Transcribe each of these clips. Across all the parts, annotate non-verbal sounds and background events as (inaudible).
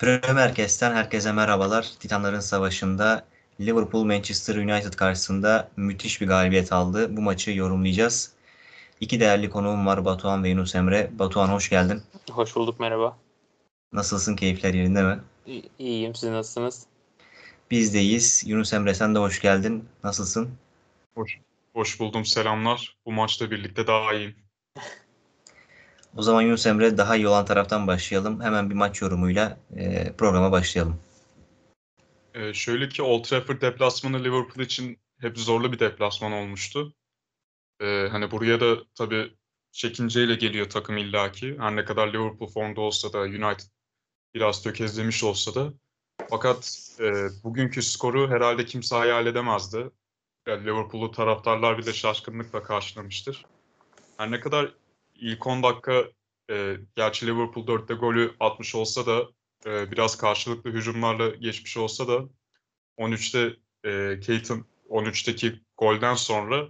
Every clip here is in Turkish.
Premier Herkesten herkese merhabalar. Titanların Savaşı'nda Liverpool Manchester United karşısında müthiş bir galibiyet aldı. Bu maçı yorumlayacağız. İki değerli konuğum var Batuhan ve Yunus Emre. Batuhan hoş geldin. Hoş bulduk merhaba. Nasılsın? Keyifler yerinde mi? İ- İyiyim siz nasılsınız? Biz de iyiyiz. Yunus Emre sen de hoş geldin. Nasılsın? Hoş, hoş buldum selamlar. Bu maçla birlikte daha iyiyim. O zaman Yunus Emre daha iyi olan taraftan başlayalım. Hemen bir maç yorumuyla e, programa başlayalım. Ee, şöyle ki Old Trafford deplasmanı Liverpool için hep zorlu bir deplasman olmuştu. Ee, hani buraya da tabii çekinceyle geliyor takım illaki. Her ne kadar Liverpool formda olsa da United biraz tökezlemiş olsa da. Fakat e, bugünkü skoru herhalde kimse hayal edemezdi. Yani Liverpool'u taraftarlar bile şaşkınlıkla karşılamıştır. Her ne kadar ilk 10 dakika e, gerçi Liverpool 4'te golü atmış olsa da e, biraz karşılıklı hücumlarla geçmiş olsa da 13'te e, Keith'in 13'teki golden sonra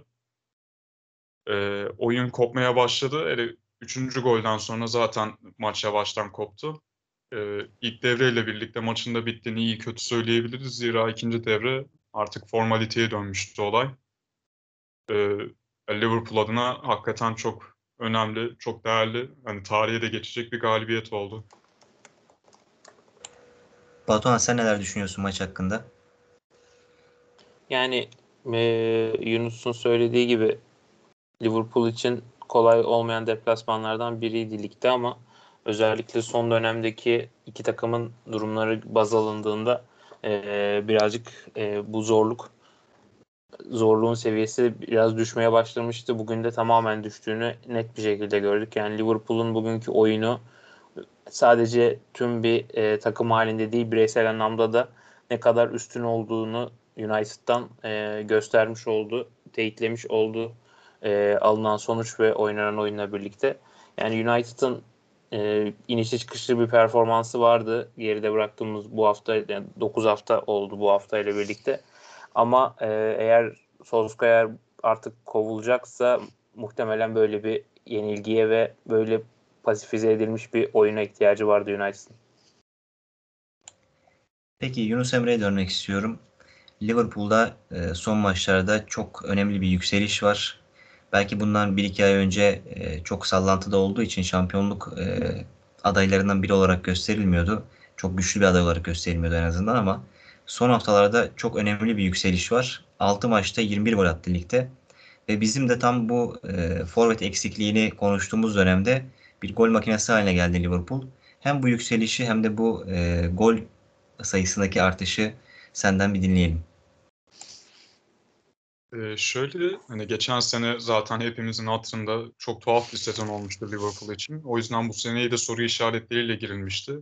e, oyun kopmaya başladı. Yani üçüncü golden sonra zaten maç yavaştan koptu. E, ilk devreyle birlikte maçın da bittiğini iyi kötü söyleyebiliriz. Zira ikinci devre artık formaliteye dönmüştü olay. E, Liverpool adına hakikaten çok önemli, çok değerli, hani tarihe de geçecek bir galibiyet oldu. Batuhan sen neler düşünüyorsun maç hakkında? Yani e, Yunus'un söylediği gibi Liverpool için kolay olmayan deplasmanlardan biriydi ligde ama özellikle son dönemdeki iki takımın durumları baz alındığında e, birazcık e, bu zorluk zorluğun seviyesi biraz düşmeye başlamıştı. Bugün de tamamen düştüğünü net bir şekilde gördük. Yani Liverpool'un bugünkü oyunu sadece tüm bir e, takım halinde değil bireysel anlamda da ne kadar üstün olduğunu United'dan e, göstermiş oldu, teyitlemiş oldu e, alınan sonuç ve oynanan oyunla birlikte. Yani United'ın e, inişli çıkışlı bir performansı vardı. Geride bıraktığımız bu hafta, yani 9 hafta oldu bu hafta ile birlikte. Ama e, eğer Solskjaer artık kovulacaksa muhtemelen böyle bir yenilgiye ve böyle pasifize edilmiş bir oyuna ihtiyacı vardı United'ın. Peki Yunus Emre'ye dönmek istiyorum. Liverpool'da e, son maçlarda çok önemli bir yükseliş var. Belki bundan 1-2 ay önce e, çok sallantıda olduğu için şampiyonluk e, adaylarından biri olarak gösterilmiyordu. Çok güçlü bir aday olarak gösterilmiyordu en azından ama son haftalarda çok önemli bir yükseliş var. 6 maçta 21 gol attı ligde. Ve bizim de tam bu e, forvet eksikliğini konuştuğumuz dönemde bir gol makinesi haline geldi Liverpool. Hem bu yükselişi hem de bu e, gol sayısındaki artışı senden bir dinleyelim. Ee, şöyle hani geçen sene zaten hepimizin hatırında çok tuhaf bir sezon olmuştu Liverpool için. O yüzden bu seneyi de soru işaretleriyle girilmişti.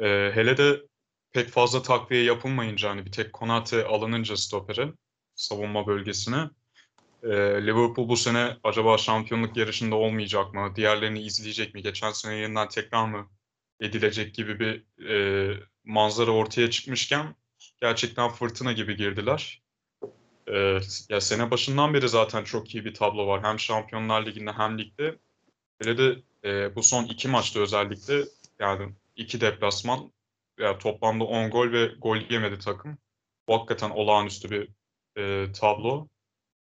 Ee, hele de pek fazla takviye yapılmayınca hani bir tek Konate alınınca stopere savunma bölgesine e, Liverpool bu sene acaba şampiyonluk yarışında olmayacak mı? Diğerlerini izleyecek mi? Geçen sene yeniden tekrar mı edilecek gibi bir e, manzara ortaya çıkmışken gerçekten fırtına gibi girdiler. E, ya sene başından beri zaten çok iyi bir tablo var. Hem Şampiyonlar Ligi'nde hem ligde. Hele de e, bu son iki maçta özellikle yani iki deplasman yani toplamda 10 gol ve gol yemedi takım. Bu hakikaten olağanüstü bir e, tablo.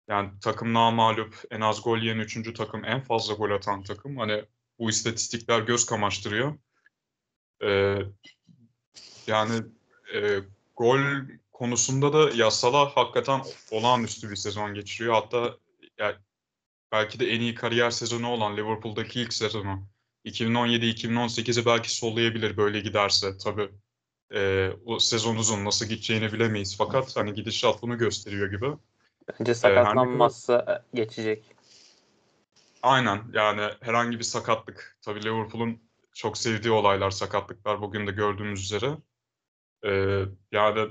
Yani takım mağlup, en az gol yiyen üçüncü takım, en fazla gol atan takım. Hani bu istatistikler göz kamaştırıyor. Ee, yani e, gol konusunda da ya Salah hakikaten olağanüstü bir sezon geçiriyor. Hatta yani belki de en iyi kariyer sezonu olan Liverpool'daki ilk sezonu. 2017-2018'i belki sollayabilir böyle giderse. Tabii e, o sezon uzun nasıl gideceğini bilemeyiz. Fakat hani gidişat bunu gösteriyor gibi. Bence sakatlanmazsa ee, geçecek. Aynen yani herhangi bir sakatlık. Tabii Liverpool'un çok sevdiği olaylar sakatlıklar bugün de gördüğümüz üzere. Ee, yani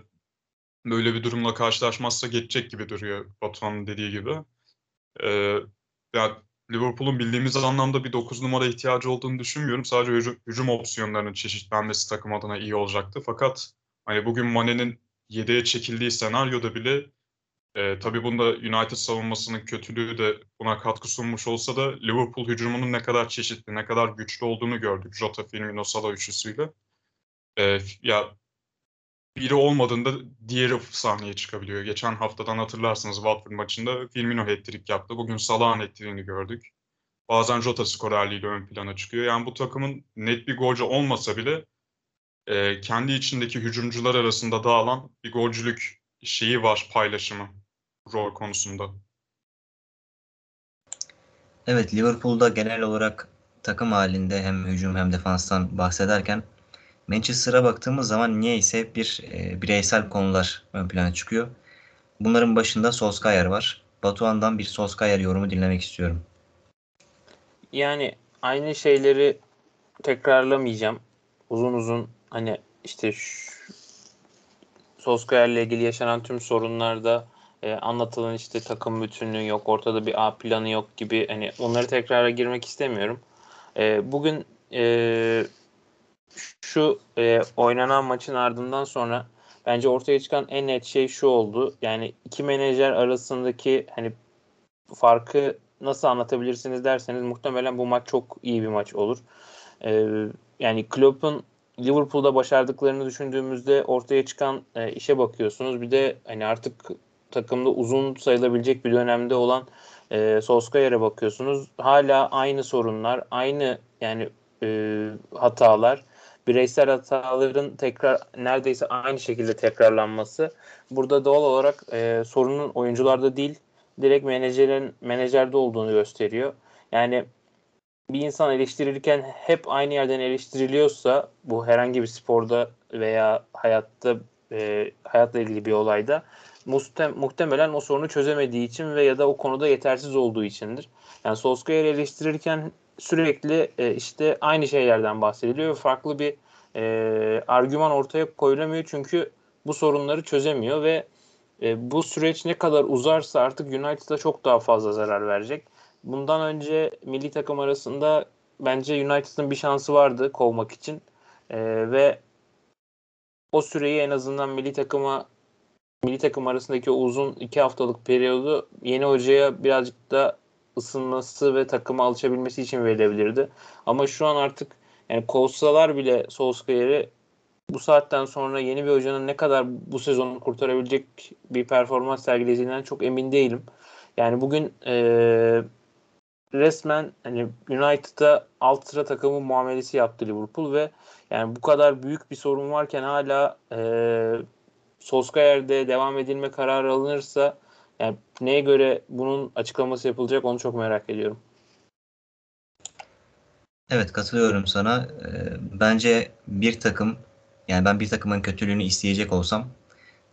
böyle bir durumla karşılaşmazsa geçecek gibi duruyor Batuhan'ın dediği gibi. Ee, yani Liverpool'un bildiğimiz anlamda bir 9 numara ihtiyacı olduğunu düşünmüyorum. Sadece hücum, hücum opsiyonlarının çeşitlenmesi takım adına iyi olacaktı. Fakat hani bugün Mane'nin 7'ye çekildiği senaryoda bile e, tabii bunda United savunmasının kötülüğü de buna katkı sunmuş olsa da Liverpool hücumunun ne kadar çeşitli, ne kadar güçlü olduğunu gördük Jota, Firmino, Salah üçlüsüyle. e, ya biri olmadığında diğeri sahneye çıkabiliyor. Geçen haftadan hatırlarsınız Watford maçında Firmino hat-trick yaptı. Bugün Salah'ın hat-trick'ini gördük. Bazen Jota skorerliğiyle ön plana çıkıyor. Yani bu takımın net bir golcü olmasa bile e, kendi içindeki hücumcular arasında dağılan bir golcülük şeyi var paylaşımı rol konusunda. Evet Liverpool'da genel olarak takım halinde hem hücum hem defanstan bahsederken Manchester'a baktığımız zaman niye ise bir e, bireysel konular ön plana çıkıyor. Bunların başında Solskjaer var. Batuhan'dan bir Solskjaer yorumu dinlemek istiyorum. Yani aynı şeyleri tekrarlamayacağım. Uzun uzun hani işte Solskjaer ile ilgili yaşanan tüm sorunlarda e, anlatılan işte takım bütünlüğü yok, ortada bir A planı yok gibi hani onları tekrara girmek istemiyorum. E, bugün e, şu e, oynanan maçın ardından sonra bence ortaya çıkan en net şey şu oldu. Yani iki menajer arasındaki hani farkı nasıl anlatabilirsiniz derseniz muhtemelen bu maç çok iyi bir maç olur. E, yani Klopp'un Liverpool'da başardıklarını düşündüğümüzde ortaya çıkan e, işe bakıyorsunuz. Bir de hani artık takımda uzun sayılabilecek bir dönemde olan e, Solskjaer'e bakıyorsunuz. Hala aynı sorunlar, aynı yani e, hatalar, bireysel hataların tekrar neredeyse aynı şekilde tekrarlanması. Burada doğal olarak e, sorunun oyuncularda değil, direkt menajerin menajerde olduğunu gösteriyor. Yani bir insan eleştirirken hep aynı yerden eleştiriliyorsa bu herhangi bir sporda veya hayatta e, hayatla ilgili bir olayda muhtemelen o sorunu çözemediği için ve ya da o konuda yetersiz olduğu içindir. Yani Solskjaer'i eleştirirken sürekli e, işte aynı şeylerden bahsediliyor farklı bir e, argüman ortaya koyulamıyor çünkü bu sorunları çözemiyor ve e, bu süreç ne kadar uzarsa artık United'a çok daha fazla zarar verecek. Bundan önce milli takım arasında bence United'ın bir şansı vardı kovmak için e, ve o süreyi en azından milli takıma milli takım arasındaki uzun iki haftalık periyodu yeni hocaya birazcık da ısınması ve takıma alışabilmesi için verilebilirdi. Ama şu an artık yani kovsalar bile Solskjaer'i bu saatten sonra yeni bir hocanın ne kadar bu sezonu kurtarabilecek bir performans sergilediğinden çok emin değilim. Yani bugün e, resmen hani United'a alt sıra takımı muamelesi yaptı Liverpool ve yani bu kadar büyük bir sorun varken hala e, Solskjaer'de devam edilme kararı alınırsa yani neye göre bunun açıklaması yapılacak onu çok merak ediyorum. Evet katılıyorum sana. Ee, bence bir takım yani ben bir takımın kötülüğünü isteyecek olsam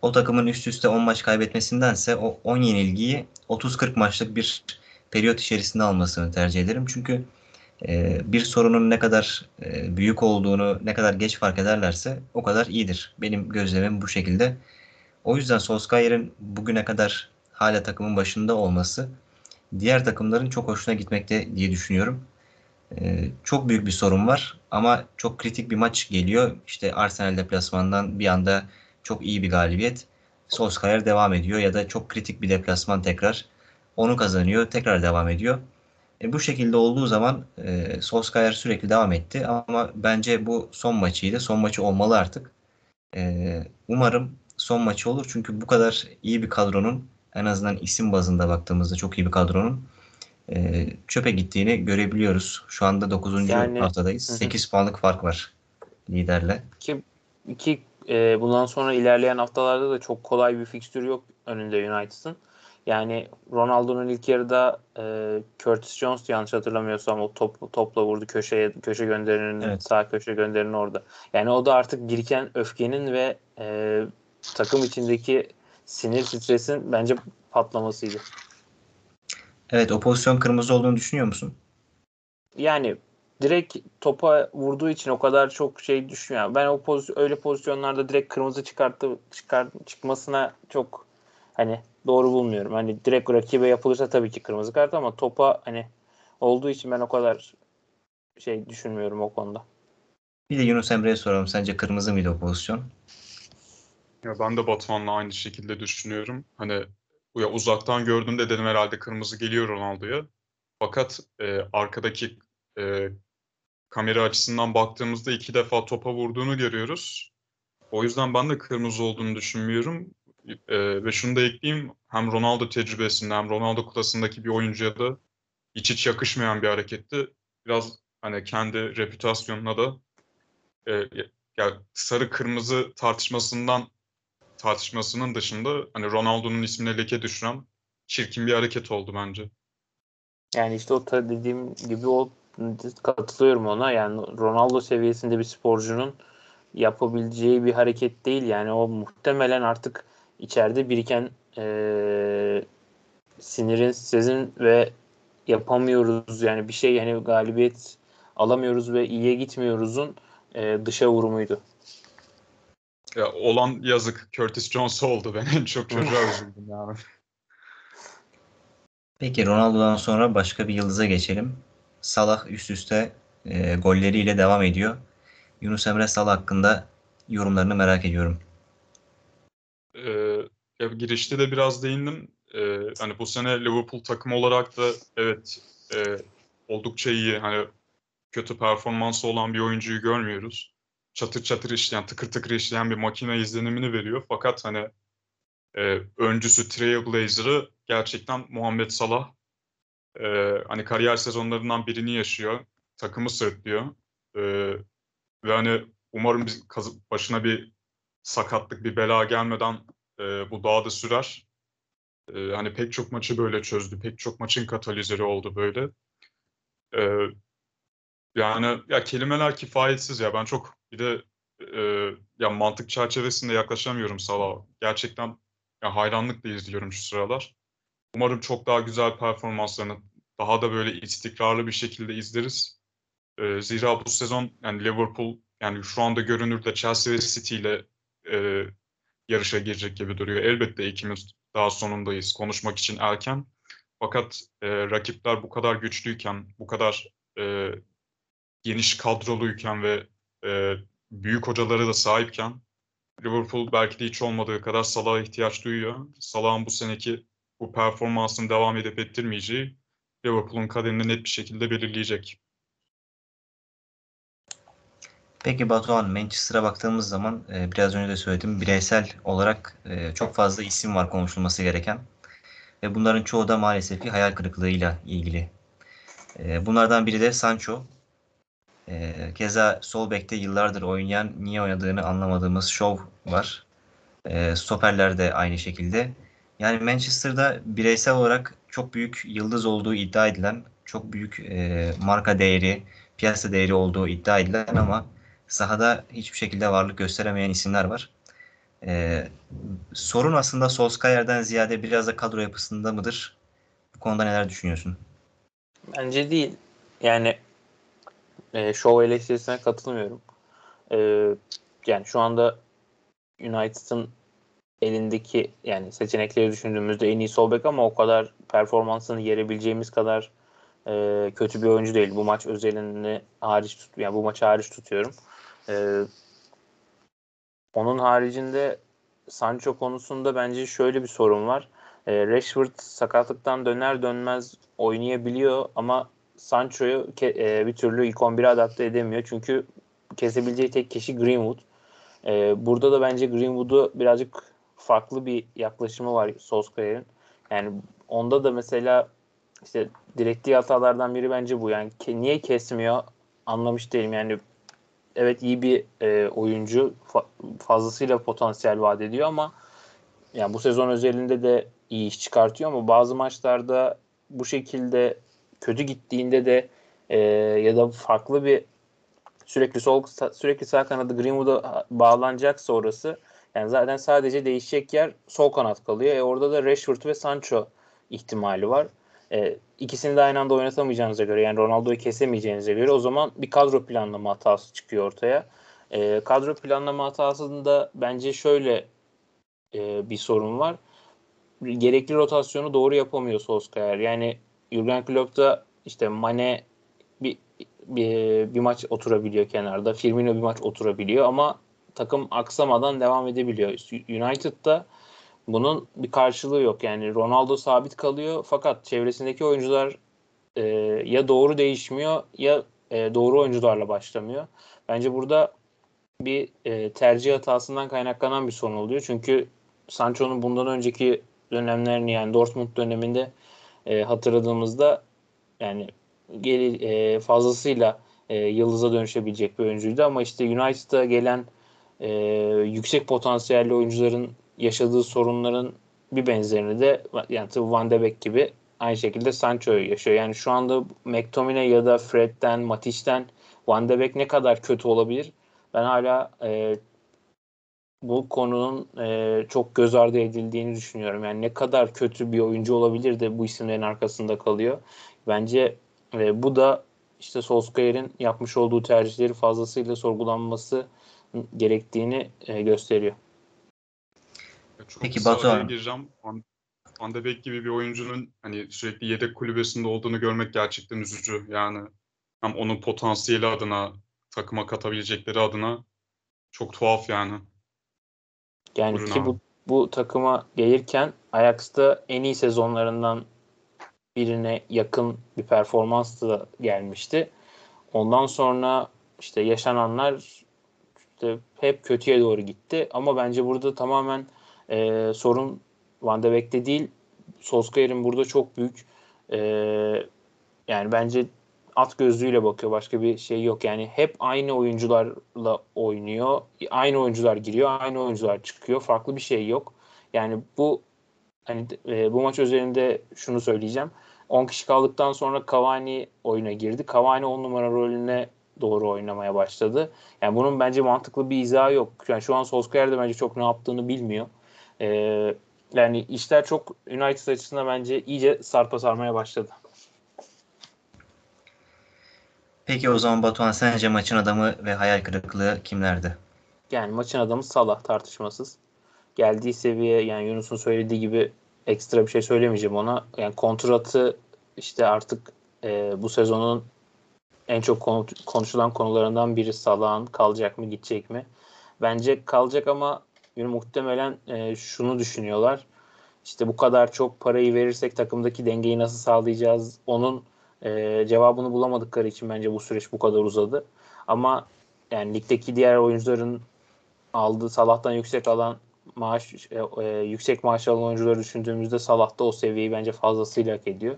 o takımın üst üste 10 maç kaybetmesindense o 10 yenilgiyi 30-40 maçlık bir periyot içerisinde almasını tercih ederim. Çünkü e, bir sorunun ne kadar e, büyük olduğunu ne kadar geç fark ederlerse o kadar iyidir. Benim gözlemim bu şekilde. O yüzden Solskjaer'in bugüne kadar hala takımın başında olması diğer takımların çok hoşuna gitmekte diye düşünüyorum. Ee, çok büyük bir sorun var ama çok kritik bir maç geliyor. İşte Arsenal deplasmandan bir anda çok iyi bir galibiyet. Solskjaer devam ediyor ya da çok kritik bir deplasman tekrar onu kazanıyor, tekrar devam ediyor. E, bu şekilde olduğu zaman e, Solskjaer sürekli devam etti ama bence bu son maçıydı. Son maçı olmalı artık. E, umarım son maçı olur çünkü bu kadar iyi bir kadronun en azından isim bazında baktığımızda çok iyi bir kadronun e, çöpe gittiğini görebiliyoruz. Şu anda 9. Yani, haftadayız. Hı hı. 8 puanlık fark var liderle. Ki, ki e, bundan sonra ilerleyen haftalarda da çok kolay bir fikstür yok önünde United'ın. Yani Ronaldo'nun ilk yarıda e, Curtis Jones yanlış hatırlamıyorsam o top, topla vurdu köşeye köşe gönderinin evet. sağ köşe gönderinin orada. Yani o da artık biriken öfkenin ve e, takım içindeki sinir stresin bence patlamasıydı. Evet o pozisyon kırmızı olduğunu düşünüyor musun? Yani direkt topa vurduğu için o kadar çok şey düşünmüyorum. Ben o pozisyon öyle pozisyonlarda direkt kırmızı çıkarttı çıkar çıkmasına çok hani doğru bulmuyorum. Hani direkt rakibe yapılırsa tabii ki kırmızı kart ama topa hani olduğu için ben o kadar şey düşünmüyorum o konuda. Bir de Yunus Emre'ye soralım. Sence kırmızı mıydı o pozisyon? Ya ben de Batuhan'la aynı şekilde düşünüyorum. Hani ya uzaktan gördüğümde dedim herhalde kırmızı geliyor Ronaldo'ya. Fakat e, arkadaki e, kamera açısından baktığımızda iki defa topa vurduğunu görüyoruz. O yüzden ben de kırmızı olduğunu düşünmüyorum. E, ve şunu da ekleyeyim. Hem Ronaldo tecrübesinde hem Ronaldo klasındaki bir oyuncuya da hiç hiç yakışmayan bir hareketti. Biraz hani kendi reputasyonuna da e, ya sarı kırmızı tartışmasından tartışmasının dışında hani Ronaldo'nun ismine leke düşüren çirkin bir hareket oldu bence. Yani işte o dediğim gibi o katılıyorum ona. Yani Ronaldo seviyesinde bir sporcunun yapabileceği bir hareket değil. Yani o muhtemelen artık içeride biriken e, sinirin, sizin ve yapamıyoruz yani bir şey yani galibiyet alamıyoruz ve iyiye gitmiyoruzun e, dışa vurumuydu. Ya olan yazık Curtis Jones oldu. (laughs) Ben en çok çocuğa üzüldüm yani. Peki Ronaldo'dan sonra başka bir yıldıza geçelim. Salah üst üste e, golleriyle devam ediyor. Yunus Emre Salah hakkında yorumlarını merak ediyorum. Ee, ya girişte de biraz değindim. Ee, hani bu sene Liverpool takımı olarak da evet e, oldukça iyi. Hani kötü performansı olan bir oyuncuyu görmüyoruz. Çatır çatır işleyen, tıkır tıkır işleyen bir makine izlenimini veriyor. Fakat hani e, öncüsü Trailblazer'ı gerçekten Muhammed Salah e, hani kariyer sezonlarından birini yaşıyor. Takımı sırtlıyor. E, ve hani umarım başına bir sakatlık, bir bela gelmeden e, bu daha da sürer. E, hani pek çok maçı böyle çözdü. Pek çok maçın katalizörü oldu böyle. E, yani ya kelimeler kifayetsiz ya. Ben çok bir de e, ya mantık çerçevesinde yaklaşamıyorum Salah. Gerçekten ya hayranlıkla izliyorum şu sıralar. Umarım çok daha güzel performanslarını daha da böyle istikrarlı bir şekilde izleriz. E, zira bu sezon yani Liverpool yani şu anda görünürde Chelsea ve City ile e, yarışa girecek gibi duruyor. Elbette ikimiz daha sonundayız. Konuşmak için erken. Fakat e, rakipler bu kadar güçlüyken, bu kadar e, geniş kadroluyken ve e, büyük hocaları da sahipken Liverpool belki de hiç olmadığı kadar Salah'a ihtiyaç duyuyor. Salah'ın bu seneki bu performansını devam edip ettirmeyeceği Liverpool'un kaderini net bir şekilde belirleyecek. Peki Batuhan, Manchester'a baktığımız zaman e, biraz önce de söyledim bireysel olarak e, çok fazla isim var konuşulması gereken ve bunların çoğu da maalesef ki hayal kırıklığıyla ilgili. E, bunlardan biri de Sancho. Keza sol bekte yıllardır oynayan, niye oynadığını anlamadığımız Shaw var. Stoperler de aynı şekilde. Yani Manchester'da bireysel olarak çok büyük yıldız olduğu iddia edilen, çok büyük marka değeri, piyasa değeri olduğu iddia edilen ama sahada hiçbir şekilde varlık gösteremeyen isimler var. Ee, sorun aslında Solskjaer'den ziyade biraz da kadro yapısında mıdır? Bu konuda neler düşünüyorsun? Bence değil. Yani e, show eleştirisine katılmıyorum. E, yani şu anda United'ın elindeki yani seçenekleri düşündüğümüzde en iyi sol bek ama o kadar performansını yerebileceğimiz kadar e, kötü bir oyuncu değil. Bu maç özelini hariç tut yani bu maçı hariç tutuyorum. Ee, onun haricinde Sancho konusunda bence şöyle bir sorun var. Ee, Rashford sakatlıktan döner dönmez oynayabiliyor ama Sancho'yu e, bir türlü ilk 11'e adapte edemiyor. Çünkü kesebileceği tek kişi Greenwood. Ee, burada da bence Greenwood'u birazcık farklı bir yaklaşımı var Solskjaer'in. Yani onda da mesela işte direktiği hatalardan biri bence bu. Yani ke- niye kesmiyor anlamış değilim. Yani evet iyi bir e, oyuncu fa- fazlasıyla potansiyel vaat ediyor ama yani bu sezon özelinde de iyi iş çıkartıyor ama bazı maçlarda bu şekilde kötü gittiğinde de e, ya da farklı bir sürekli sol sürekli sağ kanadı Greenwood'a bağlanacaksa orası yani zaten sadece değişecek yer sol kanat kalıyor. E orada da Rashford ve Sancho ihtimali var. E, ikisini de aynı anda oynatamayacağınıza göre yani Ronaldo'yu kesemeyeceğinize göre o zaman bir kadro planlama hatası çıkıyor ortaya. E, kadro planlama hatasında bence şöyle e, bir sorun var. Gerekli rotasyonu doğru yapamıyor Solskjaer. Yani Jurgen Klopp da işte Mane bir, bir, bir maç oturabiliyor kenarda. Firmino bir maç oturabiliyor ama takım aksamadan devam edebiliyor. United'da bunun bir karşılığı yok. Yani Ronaldo sabit kalıyor fakat çevresindeki oyuncular e, ya doğru değişmiyor ya e, doğru oyuncularla başlamıyor. Bence burada bir e, tercih hatasından kaynaklanan bir sorun oluyor. Çünkü Sancho'nun bundan önceki dönemlerini yani Dortmund döneminde e, hatırladığımızda yani geri, e, fazlasıyla e, yıldıza dönüşebilecek bir oyuncuydu ama işte United'a gelen e, yüksek potansiyelli oyuncuların yaşadığı sorunların bir benzerini de yani Van de Beek gibi aynı şekilde Sancho yaşıyor. Yani şu anda McTominay ya da Fred'den, Matic'ten Van de Beek ne kadar kötü olabilir? Ben hala e, bu konunun e, çok göz ardı edildiğini düşünüyorum. Yani ne kadar kötü bir oyuncu olabilir de bu isimlerin arkasında kalıyor. Bence e, bu da işte Solskjaer'in yapmış olduğu tercihleri fazlasıyla sorgulanması gerektiğini e, gösteriyor. Çok Peki Batuhan. gireceğim. Van de Beek gibi bir oyuncunun hani sürekli yedek kulübesinde olduğunu görmek gerçekten üzücü. Yani hem onun potansiyeli adına, takıma katabilecekleri adına çok tuhaf yani. Yani Buyurun ki bu, bu takıma gelirken Ajax'ta en iyi sezonlarından birine yakın bir performansla gelmişti. Ondan sonra işte yaşananlar işte hep kötüye doğru gitti. Ama bence burada tamamen e, sorun Van de Beek'te değil. Solskjaer'in burada çok büyük e, yani bence at gözlüğüyle bakıyor. Başka bir şey yok. Yani hep aynı oyuncularla oynuyor. Aynı oyuncular giriyor, aynı oyuncular çıkıyor. Farklı bir şey yok. Yani bu hani e, bu maç üzerinde şunu söyleyeceğim. 10 kişi kaldıktan sonra Cavani oyuna girdi. Cavani 10 numara rolüne doğru oynamaya başladı. Yani bunun bence mantıklı bir izahı yok. Yani şu an Solskjaer de bence çok ne yaptığını bilmiyor. Ee, yani işler çok United açısından bence iyice sarpa sarmaya başladı. Peki o zaman Batuhan sence maçın adamı ve hayal kırıklığı kimlerdi? Yani maçın adamı Salah tartışmasız. Geldiği seviye yani Yunus'un söylediği gibi ekstra bir şey söylemeyeceğim ona. Yani kontratı işte artık e, bu sezonun en çok konu, konuşulan konularından biri Salah'ın kalacak mı gidecek mi? Bence kalacak ama yani muhtemelen e, şunu düşünüyorlar. İşte bu kadar çok parayı verirsek takımdaki dengeyi nasıl sağlayacağız? Onun e, cevabını bulamadıkları için bence bu süreç bu kadar uzadı. Ama yani ligdeki diğer oyuncuların aldığı Salah'tan yüksek alan maaş e, e, yüksek maaş alan oyuncuları düşündüğümüzde Salah da o seviyeyi bence fazlasıyla hak ediyor.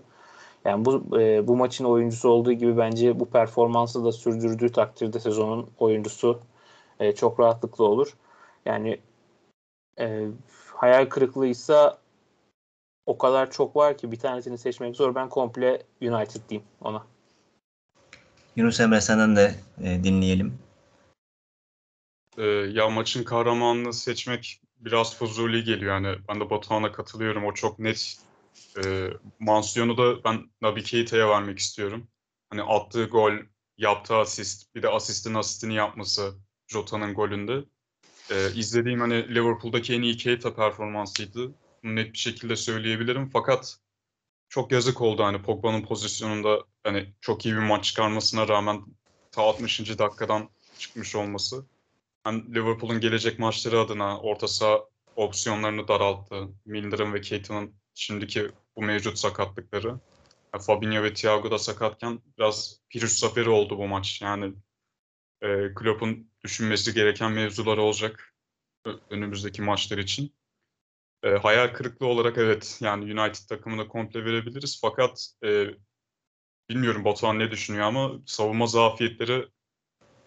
Yani bu e, bu maçın oyuncusu olduğu gibi bence bu performansı da sürdürdüğü takdirde sezonun oyuncusu e, çok rahatlıkla olur. Yani e, hayal kırıklığıysa o kadar çok var ki bir tanesini seçmek zor. Ben komple United diyeyim ona. Yunus Emre senden de e, dinleyelim. Ee, ya maçın kahramanını seçmek biraz fuzuli geliyor. Yani ben de Batuhan'a katılıyorum. O çok net. E, mansiyonu da ben Naby Keita'ya vermek istiyorum. Hani attığı gol, yaptığı asist, bir de asistin asistini yapması Jota'nın golünde. E, izlediğim hani Liverpool'daki en iyi Keita performansıydı. Net bir şekilde söyleyebilirim. Fakat çok yazık oldu hani Pogba'nın pozisyonunda hani çok iyi bir maç çıkarmasına rağmen ta 60. dakikadan çıkmış olması hem Liverpool'un gelecek maçları adına orta saha opsiyonlarını daralttı. Milner'ın ve Keita'nın şimdiki bu mevcut sakatlıkları. Yani Fabinho ve Thiago da sakatken biraz pürüz zaferi oldu bu maç. Yani e, Klopp'un düşünmesi gereken mevzular olacak ö- önümüzdeki maçlar için. E, hayal kırıklığı olarak evet yani United takımına komple verebiliriz. Fakat e, bilmiyorum Batuhan ne düşünüyor ama savunma zafiyetleri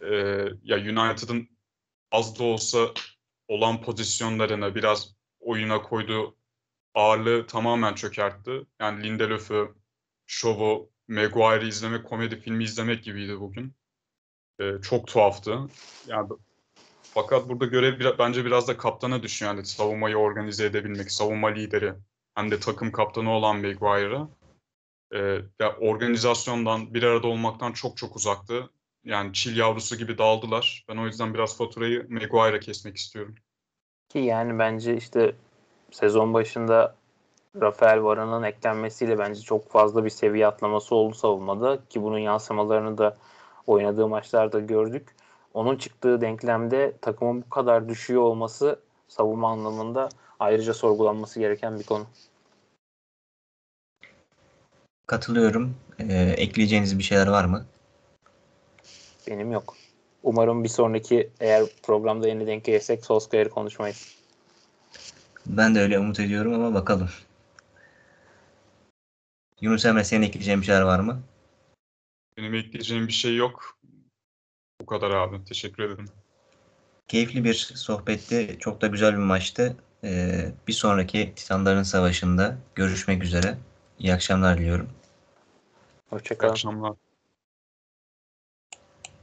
e, ya United'ın az da olsa olan pozisyonlarına biraz oyuna koyduğu ağırlığı tamamen çökertti. Yani Lindelöf'ü, Show'u, Maguire'ı izlemek, komedi filmi izlemek gibiydi bugün. Ee, çok tuhaftı. Yani fakat burada görev biraz, bence biraz da kaptana düşüyor. Yani savunmayı organize edebilmek, savunma lideri hem de takım kaptanı olan Maguire'a. Ee, ya organizasyondan, bir arada olmaktan çok çok uzaktı. Yani çil yavrusu gibi dağıldılar. Ben o yüzden biraz faturayı Maguire'a kesmek istiyorum. Ki yani bence işte sezon başında Rafael Varane'ın eklenmesiyle bence çok fazla bir seviye atlaması oldu savunmada ki bunun yansımalarını da oynadığı maçlarda gördük. Onun çıktığı denklemde takımın bu kadar düşüyor olması savunma anlamında ayrıca sorgulanması gereken bir konu. Katılıyorum. E, ekleyeceğiniz bir şeyler var mı? Benim yok. Umarım bir sonraki eğer programda yeni denk gelirsek Solskjaer'i konuşmayız. Ben de öyle umut ediyorum ama bakalım. Yunus Emre senin ekleyeceğin bir şeyler var mı? Benim ekleyeceğim bir şey yok. Kadar abi. Teşekkür ederim. Keyifli bir sohbetti. Çok da güzel bir maçtı. Ee, bir sonraki Titanların Savaşı'nda görüşmek üzere. İyi akşamlar diliyorum. İyi Hoşçakalın. akşamlar.